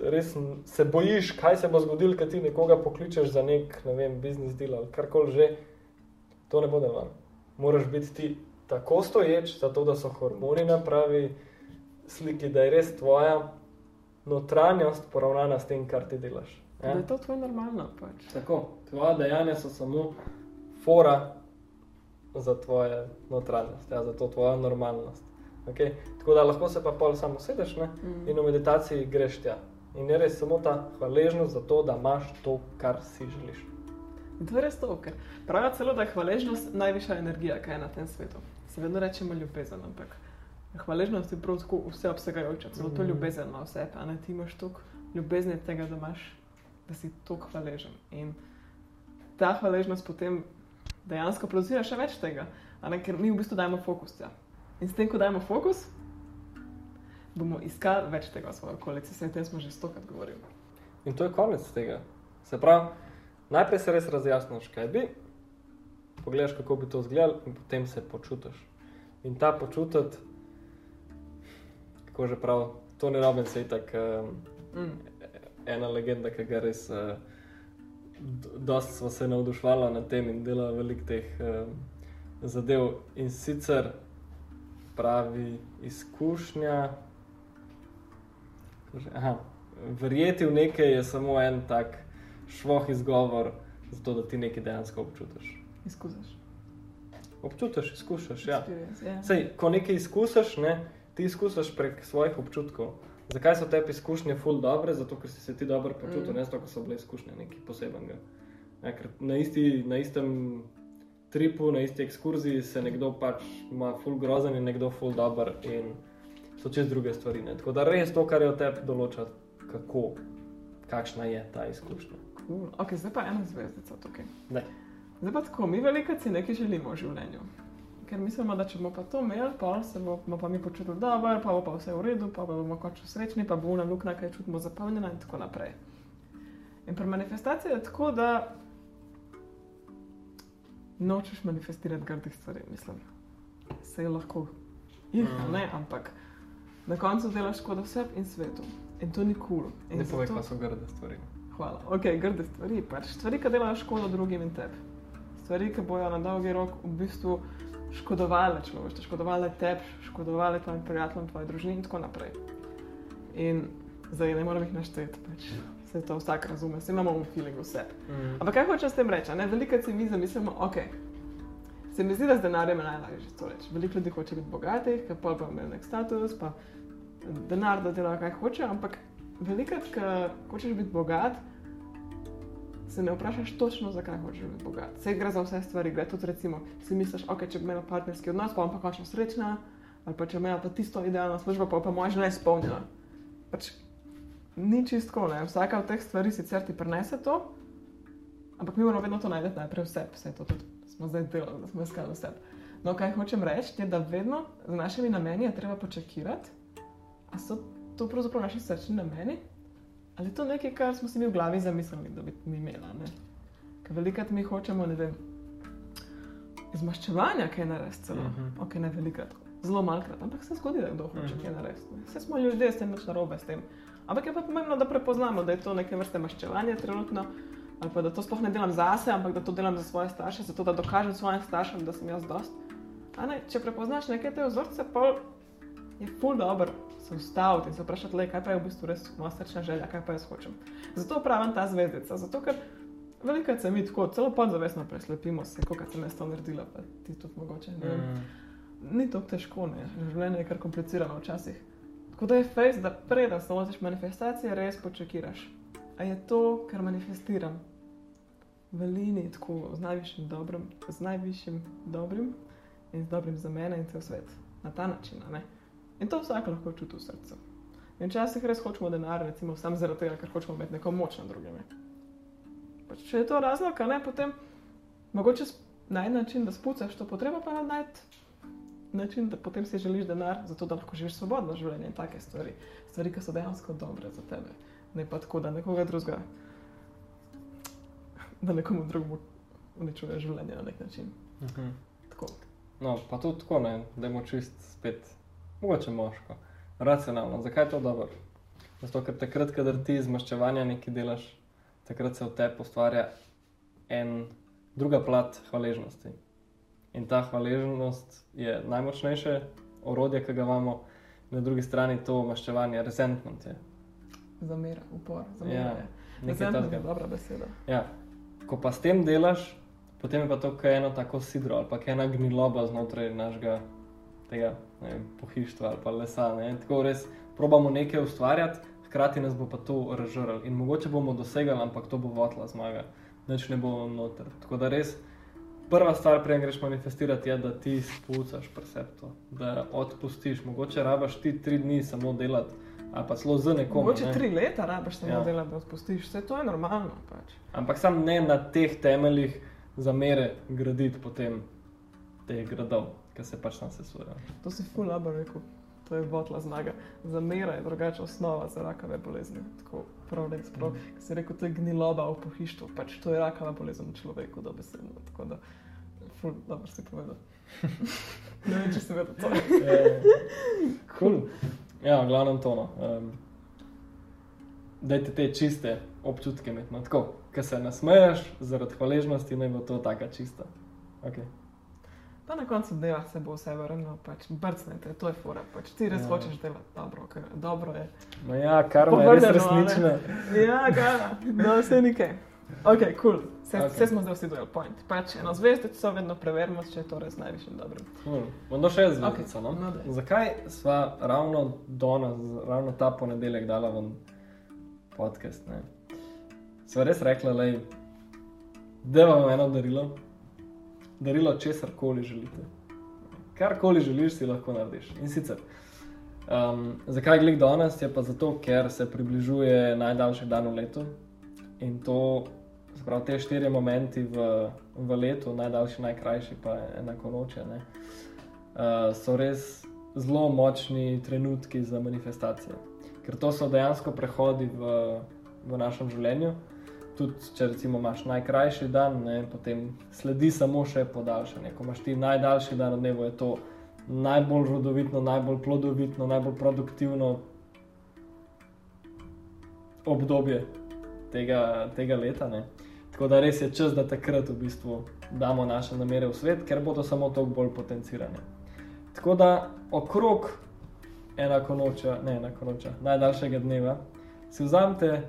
res se bojiš, kaj se bo zgodilo, ker ti nekoga pokličeš za nek, ne vem, biznis del ali karkoli že, to ne bo delovalo. Moraš biti ti tako stoječ, zato da so hormoni na pravi sliki, da je res tvoja notranjost poravnana s tem, kar ti delaš. Da Ja? je to tvoj normalno. Pač. Tako, tvoja dejanja so samo fora za tvoje notranjost, ja, za to tvojo normalnost. Okay? Tako da lahko se pa pol samo sedeš ne? Mm. in v meditaciji greš tja. In je res samo ta hvaležnost za to, da imaš to, kar si želiš. In to je res to, ker pravijo celo, da je hvaležnost najvišja energija, kaj je na tem svetu. Se vedno rečemo ljubezen, ampak hvaležnost je prav tako vseobsegajoča, celo to Mhm. ljubezen ima vse, a ne ti imaš toliko ljubezni tega, da imaš, da si toliko hvaležen. In ta hvaležnost potem dejansko producira še več tega, ne, ker mi v bistvu dajemo fokus. Ja. In s tem, ko dajemo fokus, bomo iskali več tega v svojo okolici, se o tem smo že stokrat govorili. In to je konec tega. Se pravi, najprej se res razjasniš, kaj bi, pogledaš, kako bi to izgledalo, in potem se počutiš. In ta počutiti, kako že prav, to ne rabim se itak. Um, Mm. ena legenda, ki ga res, uh, dosta smo se navdušvali nad tem in delali veliko teh um, zadev. In sicer pravi izkušnja. že, Aha, verjeti v nekaj je samo en tak švoh izgovor, zato da ti nekaj dejansko občutiš. Izkusiš. Občutiš, izkušaš. Ja. Experience, ja. Sej, ko nekaj izkusiš, ne, ti izkusiš prek svojih občutkov. Zakaj so tebi izkušnje ful dobre? Zato, ker si se ti dobro počutil, Mm. ne zato, ker so bile izkušnje nekaj posebnega. Ja, na, isti, na istem tripu, na isti ekskurziji se nekdo pač ima ful grozen in nekdo ful dober in so čez druge stvari. Ne. Tako da res to, kar je od tebi določa, kako, kakšna je ta izkušnja. Cool. Ok, zdaj pa ena zvezdica tukaj. Daj. Zdaj pa tako, mi veliko si nekaj želimo v življenju. Ker mislimo, da če bomo pa to imeli, pa se bomo pa mi počutili dobro, pa bo pa vse v redu, pa bomo končno srečni, pa bo ena luknja, ki jo čutimo zapolnjena in tako naprej. In pri manifestaciji je tako, da nočeš manifestirati grdih stvari, mislim. Se je lahko jih, Mm. ne, ampak na koncu delaš škodo sebi in svetu. In to ni kul. Cool. Ne povej, kaj so grde stvari. Hvala. Ok, grde stvari, pač stvari, ki delajo škodo drugim in tebi. Stvari, ki bojo na dolgi rok v bistvu škodovale človeštvu, škodovale tebi, škodovale tvojim prijateljem, tvoji družini in tako naprej. In zdaj ne morem jih našteti, pač se to vsak razume, vsi imamo v feelingu vse. Mm. Ampak kaj hočem s tem reči? Veliko si mi zamislimo, ok. Se mi zdi, da z denarjem je najlažje to reči. Veliko ljudi hoče biti bogatih, ker pa imajo nek status, pa denar, da delajo kaj hoče, ampak veliko, ker hočeš biti bogat, se ne vprašaš točno, zakaj hočeš biti bogat. Vse gre za vse stvari, gre tudi recimo, si misliš, ok, če bi imela partnerski odnos, pa bom pa končno srečna, ali pa če imela pa tisto idealno službo, pa bo pa moja žena izpolnjena. Pač ni čistko, ne. Vsaka od teh stvari sicer ti prenese to, ampak mi moramo vedno to najti najprej v sebi, vse to tudi smo zdaj delali, da smo iskali v sebi. No, kaj hočem reči, je, da vedno z našimi nameni je treba počakirati, ali so to pravzaprav naši srčni nameni, ali je to nekaj, kar smo si mi v glavi zamislili, da bi mi imeli. Ker velikrat mi hočemo, ne vem, izmaščevanja, kaj narediti celo. Mhm. Ok, ne velikrat, zelo malkrat, ampak se zgodi, da kdo hoče Mhm. kaj narediti. Vse smo ljudje, s tem nič narobe s tem. Ampak je pa pomembno, da prepoznamo, da je to neke vrste maščevanje trenutno, ali pa da to sploh ne delam zase, ampak da to delam za svoje starše, zato da dokažem svojim staršem, da sem jaz dost. Ne, če prepoznaš neke te vzorce, pa je ful dobro se ustaviti in se vprašati, le, kaj pa je v bistvu res moja srčna želja, kaj pa jaz hočem. Zato pravim ta zvezdica, zato ker veliko se mi tako, celo podzavestno preslepimo se, kot sem jaz to naredila, pa ti tudi mogoče. Ne Mm. ni tako težko, ne? življenje je kar komplicirano včasih. Tako da je fejs, da preden se lotiš manifestacije, res počakiraš. A je to, kar manifestiram v liniji, tako z najvišjim dobrim, z najvišjim dobrim in z dobrim za mene in cel svet. Na ta način. ne. In to vsak lahko čuti v srcu. In včasih res hočemo denar, recimo samo zaradi tega, ker hočemo imeti neko moč nad drugimi. Pač, če je to razlog, ne, potem mogoče najti način, da spucaš to potrebo, pa najti način, da potem si želiš denar, zato da lahko živiš svobodno življenje in take stvari. Stvari, ki so dejansko dobre za tebe. Ne pa tako, da nekoga drugega da nekomu drugemu uničuje življenje na nek način. Mhm. Tako. No, pa tudi tako, ne, da je čist spet, mogoče moško, racionalno. Zakaj je to dobro? Zato, ker takrat, kadar ti iz maščevanja nekaj delaš, takrat se v tebi ustvarja en druga plat hvaležnosti. In ta hvaležnost je najmočnejše orodje, ki ga imamo, na drugi strani to maščevanje, resentment je. Zamera, upor, Ja, zameranje. nekaj Resentment je takega. dobra beseda. Ja. Ko pa s tem delaš, potem je pa to eno tako sidro ali pa ena gniloba znotraj našega tega, ne vem, pohištva ali pa lesa. Ne? Tako res probamo nekaj ustvarjati, hkrati nas bo pa to razžrl in mogoče bomo dosegli, ampak to bo votla zmaga, nič ne bo noter. Tako da res. Prva stvar, preden greš manifestirati, je, da ti spucaš precepto, da odpustiš. Mogoče rabaš ti tri dni samo delati, ali pa celo z nekom. Mogoče ne. tri leta rabiš samo Ja. ja. delati, da odpustiš. Vse to je normalno. Pač. Ampak sam ne na teh temeljih zamere graditi potem teh gradov, ki se pač tam sesujejo. To si ful dobro rekel. To je votla zmaga. Zamera je drugače osnova za rakave bolezni. Tako prav res prav. Mm. Ker si rekel, to je gniloba v pohištvu. Pač to je rakava bolezen v človeku, dobesedno. Tako da, ful dobro si povedal. ne vem, če si vedel to. Cool. Ja, v glavnem tono. Um, Dajte te čiste občutke imeti. No, tako, ko se nasmeješ zaradi hvaležnosti, naj bo to taka čista. Okay. Pa na koncu dela se bo vse vrnilo, pač brcnete, to je fora. Pač ti res Ja. ja. hočeš delati dobro, ker dobro je. No ja, kar je res resnično. Ja, gara, no vse nikaj. Ok, kul, cool. vse Ok. okay. smo zdaj vsi dojeli point. Pač eno zvezdico vedno preverimo, če je to res najvišjim dobrim. Cool. Bomo še zvezdico. Ok, No? no daj. Zakaj sva ravno danes, ravno ta ponedeljek dala ven podcast? Ne? Sva res rekla, da vam eno darilo, darilo česar koli želite. Karkoli želiš, si lahko narediš. In sicer, um, zakaj glik danes, je pa zato, ker se približuje najdaljši dan v letu in to, se pravi, te štiri momenti v, v letu, najdaljši, najkrajši, pa enako noče. Ne? uh, so res zelo močni trenutki za manifestacije. Ker to so dejansko prehodi v, v našem življenju. Tudi, če recimo imaš najkrajši dan, ne, potem sledi samo še podaljšanje. Ko imaš ti najdaljši dan v dnevu, je to najbolj rodovitno, najbolj plodovitno, najbolj produktivno obdobje tega, tega leta. Ne. Tako da res je čas, da takrat v bistvu damo naše namere v svet, ker bodo samo toliko bolj potencirane. Tako da okrog enako noča, ne enako noča, najdaljšega dneva si vzamete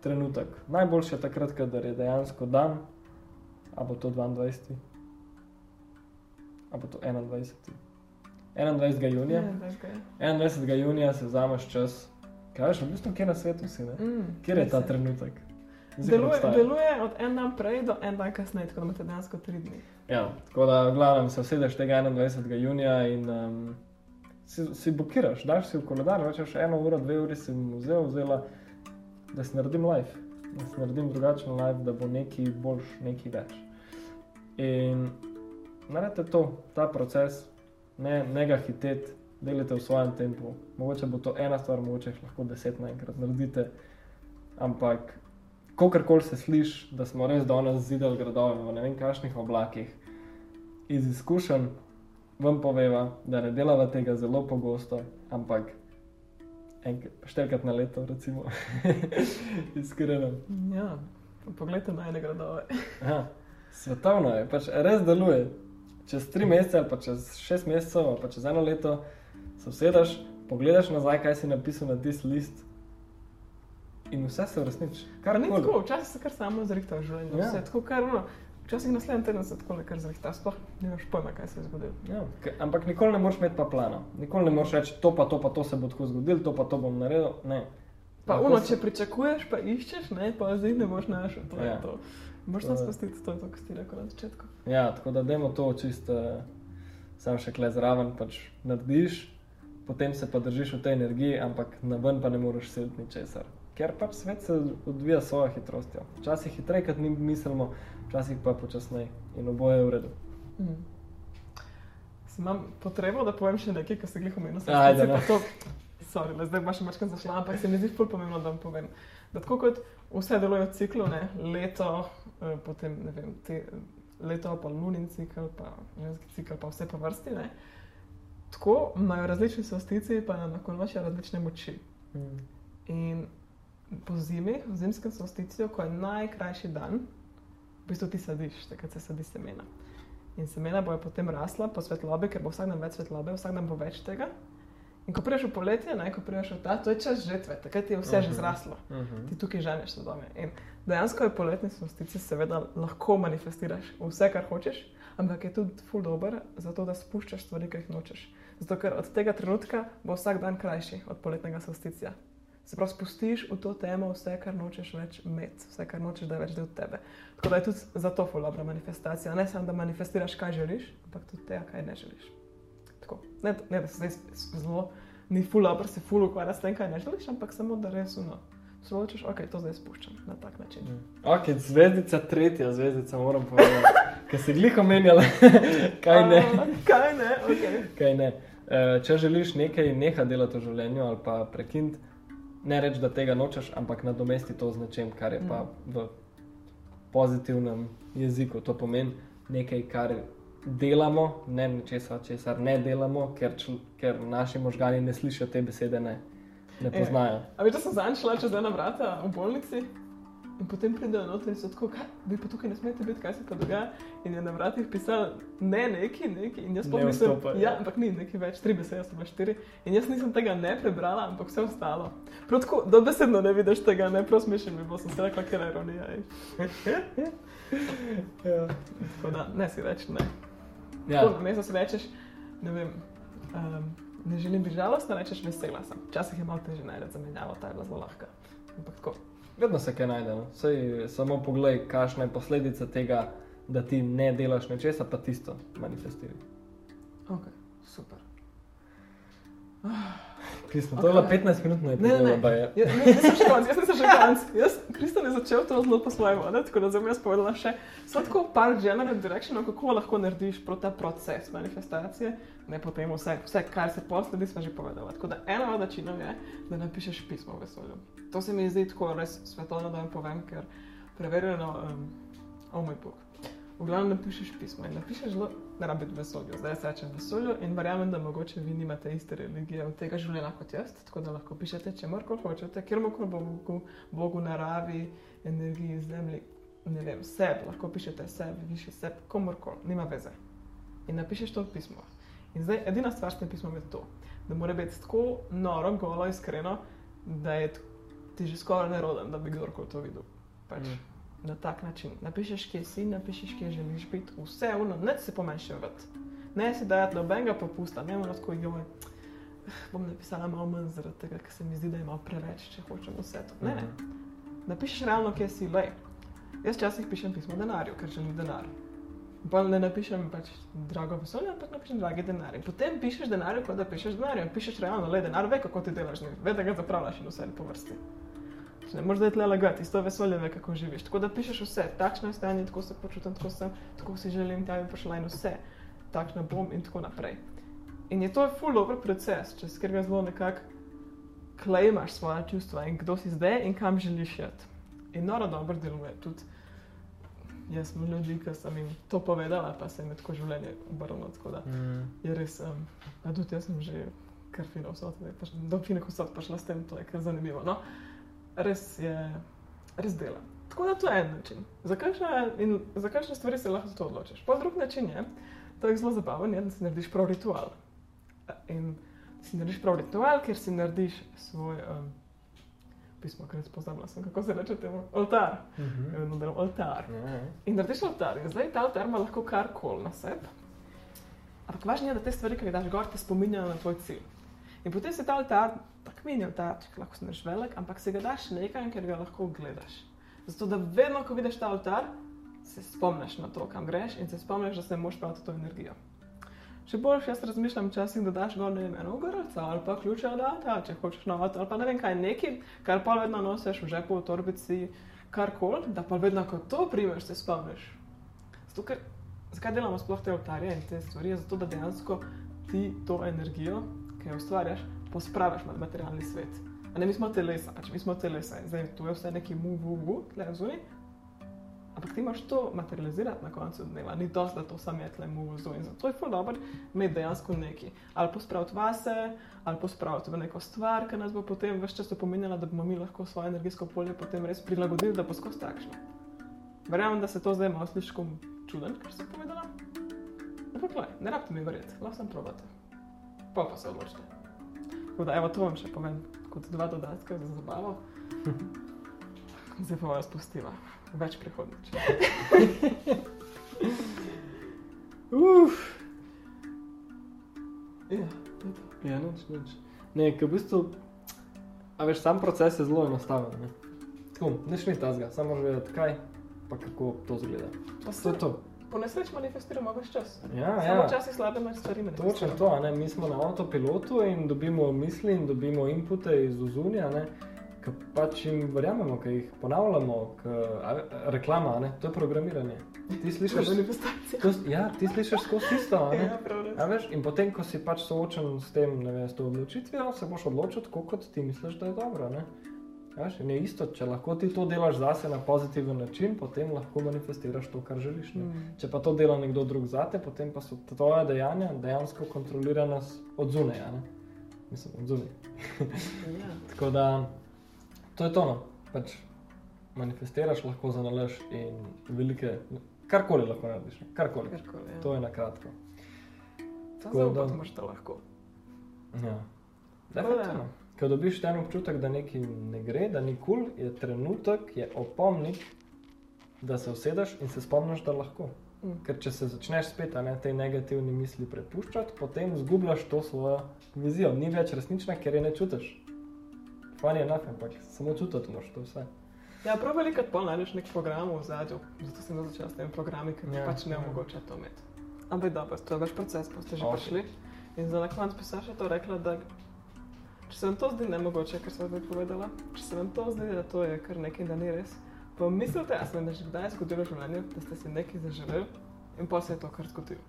trenutek. Najboljše je takrat, kadar je dejansko dan, a bo to 22. A bo to 21. 21. junija. Ja, veš, kaj je. 21. junija si vzameš čas, kaj veš, v bistvu, kje na svetu si, ne? Mm, Kjer je ta trenutek? Da Deluje, deluje od en dan prej do en dan kasneje, tako da imate dejansko tri dni. Ja, tako da, v glavnem, se usedeš tega 21. junija in um, si, si blokiraš, daš si v koledar, rečeš eno uro, dve uri si mu vzel, vzela, da si naredim live, da si naredim drugačen live, da bo neki boljš, neki več. In naredite to, ta proces, ne, ne ga hiteti, delite v svojem tempu. Mogoče bo to ena stvar, mogoče jih lahko deset naenkrat naredite, ampak Kokorkoli se sliši, da smo res danes zidali gradove v ne vem kakšnih oblakih, iz izkušenj vam poveva, da ne delava tega zelo pogosto, ampak štirikrat na leto, recimo, iskreno. Ja, poglejte na ene gradove. Aha, svetovno je, pač res deluje. Čez tri mesece, ali pa čez šest mesecev, ali pa čez eno leto, se usedeš, pogledaš nazaj, kaj si napisal na tisti list. In vse se uresniči. Kar ni tako, včasih se kar samo zrihta v življenju. Ja. Ja. Vse tako, kar no, včasih naslednji teden se tako kar zrihta, sploh nimaš pojma, kaj se je zgodilo. Ja, ampak nikoli ne moreš imeti pa plana. Nikoli ne moreš reči, to pa to, pa to se bo tako zgodilo, to pa to bom naredil. Ne. Pa Lahko uno, se- če pričakuješ, pa iščeš, ne, pa zdaj ne boš našel. To Ja. je to. Moš je- spustiti to, je to, kar si rekel na začetku. Ja, tako da dajmo to čisto, uh, sam še kle zraven, pač narediš, potem se pa držiš v tej energiji, ampak na ven pa ne moreš siliti ničesar. Ker pač svet se odvija s svojo hitrostjo. Včasih hitreje, kot mi mislimo, včasih pa počasneje in oboje je v redu. Mm. Sem imam potrebo, da povem še nekaj, kar se glih omenil. Ajde, sicer no. to sorry, le, zdaj baš imaš kaj zašla, ampak se mi zdi ful pomembno, da vam povem. Da tako kot vse deluje v ciklu, ne, leto, eh, potem ne vem, te, leto, pa lunin cikl, pa ženski cikl, pa vse po vrsti, ne. Tako imajo različni solstici, pa na koncu različne moči. Mm. In po zimi, v zimskem solsticiju, ko je najkrajši dan, v bistvu ti sadiš, takrat se sadi semena. In semena bojo potem rasla po svetlobi, ker bo vsak dan več svetlobe, vsak dan bo več tega. In ko prideš v poletje, ne, ko prideš v ta, to je čas žetve, takrat je vse že Mhm. zraslo. Mhm. Ti tukaj ženeš sadove. In dejansko je poletni solstici, seveda, lahko manifestiraš vse, kar hočeš, ampak je tudi ful dober, zato da spuščaš stvari, ki jih nočeš. Zato ker od tega trenutka bo vsak dan krajši od poletnega solsticija. Se pravi, spustiš v to temo vse, kar nočeš več imeti, vse, kar nočeš, da je več del tebe. Tako da je tudi zato dobra manifestacija. Ne samo, da manifestiraš, kaj želiš, ampak tudi tega, kaj ne želiš. Tako. Ne, ne da se zdaj zelo ni ful dobro, se ful ukvarja s tem, kaj ne želiš, ampak samo da res uno. Se odločiš, ok, to zdaj spuščam na tak način. Ok, zvezdica, tretja zvezdica, moram povedati. Ker si glih omenjala, kaj ne. A, kaj ne, ok. Kaj ne. Eh, Če želiš nekaj neha delati v življenju ali pa prekiniti, ne reči, da tega nočeš, ampak nadomesti to z nečem, kar je pa v pozitivnem jeziku. To pomeni nekaj, kar delamo, ne nečesa, česar ne delamo, ker, čl, ker naši možgani ne slišijo te besede, ne, ne E. poznajo. A veš, da sem zanj šla čez ena vrata v bolnici in potem pridejo noter in so tako, kaj, vi pa tukaj ne smete biti, kaj se pa dogaja. In je na vratih pisal ne neki, neki. In jaz vstopaj, ja, ampak ni neki več, tri besede so bile štiri. In jaz nisem tega ne prebrala, ampak vse ostalo. Prav tako, dobesedno ne vidiš tega, ne prav smešen bi bil, sem se rekla, ker je ironija. Ja. Tako da ne si reči ne. Ja. Tako, Namesto si rečeš, ne vem. Um, ne želim biti žalostna, rečeš vesela sem. Včasih je malo težje najti zamenjavo, ta je bila zelo lahka. Ampak tako. Vedno se kaj najde. No? Sej, samo poglej, kakšna je posledica tega, da ti ne delaš nečesa, pa tisto manifestiraš. Ok, super. Krisno, to je bila Ok. 15 minut na Ne, ne, epizodo, ne. pa je. Ja, ne, nisem še konc, jaz nisem še konc. Jaz, Kristjan je začel to zelo po svojem, ne? tako da sem jaz povedala še sladko par general directionov, kako lahko narediš ta proces manifestacije, ne potem vse, vse kar se posledi, smo že povedali. Tako da ena od načinov je, da napišeš pismo v vesolju. To se mi zdi tako res svetovno, da vam povem, ker preverjeno, um, oh moj bog. V glavnem napišeš pismo in napišeš zelo, ne rabi biti v vesolju. Zdaj se rečem vesolju in verjamem, da mogoče vi nimate iste religije od tega življenja kot jaz, tako da lahko pišete, če morkoli hočete, kjerkoli Bogu, Bogu, naravi, energiji, zemlji, ne vem, sebi, lahko pišete sebi, više sebi, komorkoli, nima veze. In napišeš to pismo. In zdaj edina stvar s tem pismom je to, da mora biti tako noro, golo, iskreno, da je ti že skoraj neroden, da bi kdorkoli to videl. Pač. Mm. Na tak način. Napišeš, kje si, napišeš, kje želiš biti, vse uno, ne se pomanjševati. Ne si dajati nobenega popusta, ne moreš tako joj. Bom napisala malo manj zaradi tega, ker se mi zdi, da je malo preveč, če hočem vse to. Ne, ne. Napišeš realno, kje si, le. Jaz včasih pišem pismo denarju, ker želim denar. Pa ne napišem pač drago vesolje, ampak napišem dragi denar. In potem pišeš denarju, kot da pišeš denarju. In pišeš realno, le denar ve, kako ti delaš, z njim, ve, da ga zapravljaš in vse po vrsti. Ne moreš zdaj tle lagati, isto vesolje ve, kako živiš. Tako da pišeš vse, takšno je stanje, tako se počutim, tako sem, tako si želim, tja bi prišla in vse, takšno bom in tako naprej. In je to ful dober proces, čez katerega zelo nekako klejmaš svoje čustva in kdo si zdaj in kam želiš iti. In noro dobro deluje tudi. Jaz sem ljudi, ki sem jim to povedala, pa se jim je tako življenje obrnilo. Tako da Mm. je res, um, a tudi jaz sem že kar fino vsot, do fine vsot prišla s tem, to je kar zanimivo. No? Res je, res dela. Tako da to je en način. Za kakšne, za kakšne stvari se lahko to odločiš. Pa drug način je, to je zelo zabaven, je, da si narediš prav ritual. In si narediš prav ritual, ker si narediš svoj um, pismo, ker res pozabila sem, kako se reče temu, oltar. Mhm. Vedno delam oltar. Ja. In narediš oltar. In zdaj ta oltar ima lahko karkoli na sebi. Ampak važno je, da te stvari, ki jih daš gor, te spominjajo na tvoj cilj. In potem se ta oltar, tak mini oltarček, lahko si narediš velik, ampak si ga daš nekaj, ker ga lahko gledaš. Zato da vedno, ko vidiš ta oltar, se spomniš na to, kam greš in se spomniš, da se moraš praviti to energijo. Še bolj jaz razmišljam včasih, da daš gor ne vem, eno ogrlico ali pa ključe od avta, če hočeš na avto, ali pa ne vem kaj, nekaj, kar pa vedno nosiš v žepu, v torbici, karkoli, da pa vedno, ko to primeš, se spomniš. Zato, ker, zakaj delamo sploh te oltarje in te stvari? Je Zato, da dejansko ti to energijo, ki jo ustvarjaš, pospraviš na materialni svet. A ne, mi smo telesa, pač mi smo telesa in zdaj tu je vse neki mu, vu, vu, tle zunaj. Ampak ti moraš to materializirati na koncu dneva, ni dosti, da to sam je tle mu vzdu. In zato je ful dobro imeti dejansko neki. Ali pospraviti vase, ali pospraviti v neko stvar, ki nas bo potem več časa pomenila, da bomo mi lahko svoje energijsko polje potem res prilagodili, da bo skozi takšno. Verjamem, da se to zdaj malo sliši čuden, kar sem povedala. Ampak, ne rabite mi verjeti, lahko sem probate. Pa pa se odločite. Tako da, evo, to vam še povem kot dva dodatka za zabavo. Zdaj pa vas spustila. Več prihodnič. Uf, Ja, ja, nič, nič. Ne, ker v bistvu, a veš, sam proces je zelo enostaven. Ne? Tako, nič ni tazga, samo moraš vedeti, kaj pa kako to zgleda. Pa To se je to. Po nesreč manifestiramo več čas. Ja, Samo ja. včasih slabe stvari Točno to, ne? mi smo na avtopilotu in dobimo misli in dobimo inpute iz ozunja, ki pač jim verjamemo, ki jih ponavljamo, k, a, reklama, ne? to je programiranje. Ti slišiš, to, ja, ti slišiš skozi isto, a ne? Ja. A veš, in potem, ko si pač soočen s tem, ne vem, s to odločitvijo, se boš odločil tako, kot ti misliš, da je dobro. Ne? Veš, in je isto, če lahko ti to delaš zase na pozitiven način, potem lahko manifestiraš to, kar želiš. Ne? Mm. Če pa to dela nekdo drug zate, potem pa so tvoje dejanja dejansko kontrolirana od zunaj. Mislim, od zunaj. Ja. Tako da to je to. No. Pač manifestiraš lahko za nalaž in velike, karkoli lahko narediš. Karkoli. Karkoli, ja. To je na kratko. To tako zelo da- kot imaš to lahko. Ja. Tako da- Definitivno. Ko dobiš ten občutek, da nekaj ne gre, da ni kul, cool, je trenutek, je opomnik, da se usedeš in se spomniš, da lahko. Mm. Ker če se začneš spet ne, te negativne misli prepuščati, potem izgubljaš to svojo vizijo. Ni več resnična, ker je ne čutiš. Je enako, ampak samo čutiti moraš to vse. Ja, prav veliko pol najdeš nek program v zadju, zato sem začela s temi programi, ker Ja, ja, pač ne ja. omogoča to imeti. Ampak dobro, to je vaš proces, pa ste že Ok. okay. prišli. In za na koncu bi Saša to rekla, da če se vam to zdi nemogoče, kar sem zdaj povedala, če se vam to zdi, da to je kar nekaj, da ni res, pa mislite, a se vam je že kdaj zgodilo v življenju, da ste si nekaj zaželeli in pa se je to kar zgodilo.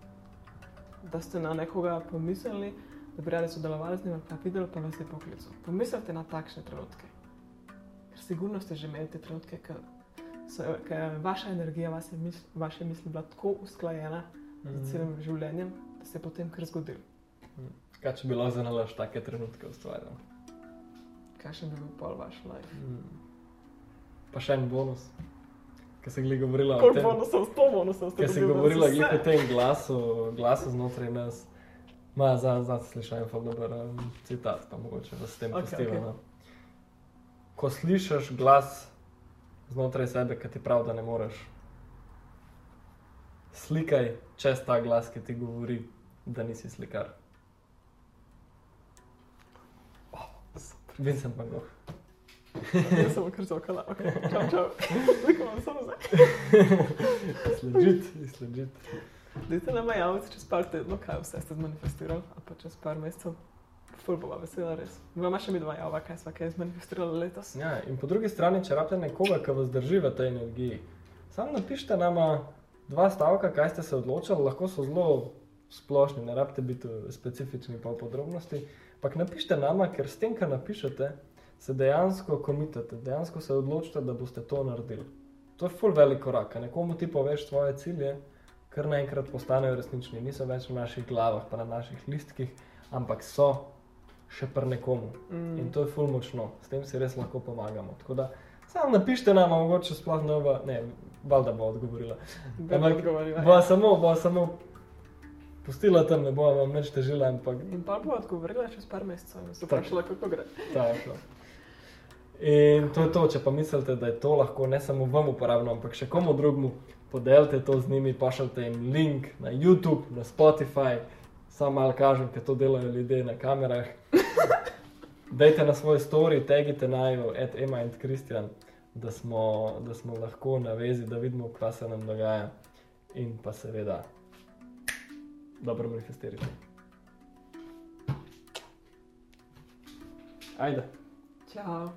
Da ste na nekoga pomislili, da bi radi sodelovali z njim, pa videli, pa vas je poklical. Pomislite na takšne trenutke. Ker sigurno ste že imeli te trenutke, ker je vaša energija, vaše misli, vaše misli bila tako usklajena Mhm. z celim življenjem, da se je potem kar zgodil. Kaj če bi lahko za nalaž take trenutke ustvarjal? Kakšen bi bil pol vaš life? Pa še en bonus, ki se je govorila o Koliko tem. bonusov, sto bonusov ste Ker si dobili govorila o tem glasu, glasu znotraj nas. Ma, za, za slišaj en dober um, citat, pa mogoče vas s tem Ok, okay, ok. okay. Ko slišiš glas znotraj sebe, ki ti pravi, da ne moreš, slikaj čez ta glas, ki ti govori, da nisi slikar. Vincent Van Gogh. Jaz sem kar zokala, ok, čau, čau. Veliko vam samo zdaj. Sledžit, sledžit. Dajte nam javiti čez par tednov, kaj vse ste zmanifestirali, ali pa čez par mesecev. Ful bova vesela, res. Vama še mi dva java, kaj sva kaj zmanifestirala letos. Ja, in po drugi strani, če rabite nekoga, ki vas drži v tej energiji, samo napišite nama dva stavka, kaj ste se odločili, lahko so zelo splošni, ne rabite biti specifični pa v podrobnosti. Ampak napišite nama, ker s tem, kar napišete, se dejansko komitate, dejansko se odločite, da boste to naredili. To je full velik korak, nekomu ti poveš svoje cilje, kar naenkrat postanejo resnični, niso več v naših glavah, pa na naših listkih, ampak so še pri nekomu. In Mm. to je ful močno, s tem si res lahko pomagamo. Tako da samo napišite nam, mogoče sploh ne ne, valjda bo odgovorila. Da bi ampak odgovorila. Bo samo, bo samo pustila tam, ne bo vam več težila, ampak In pa bo odgovorila čez par mesecev in se Tako. vprašala, kako gre. ta je to. In to je to, če pa mislite, da je to lahko ne samo vam uporabno, ampak še komu drugemu, podelite to z njimi, pošljite jim link na YouTube, na Spotify, samo malo kažem, ker to delajo ljudje na kamerah. Dajte na svoj story, tagite najo, et Ema in Kristjan, da smo, da smo lahko na vezi, da vidimo, kaj se nam dogaja. In pa seveda, dobro manifestirajte. Ajde. Čau.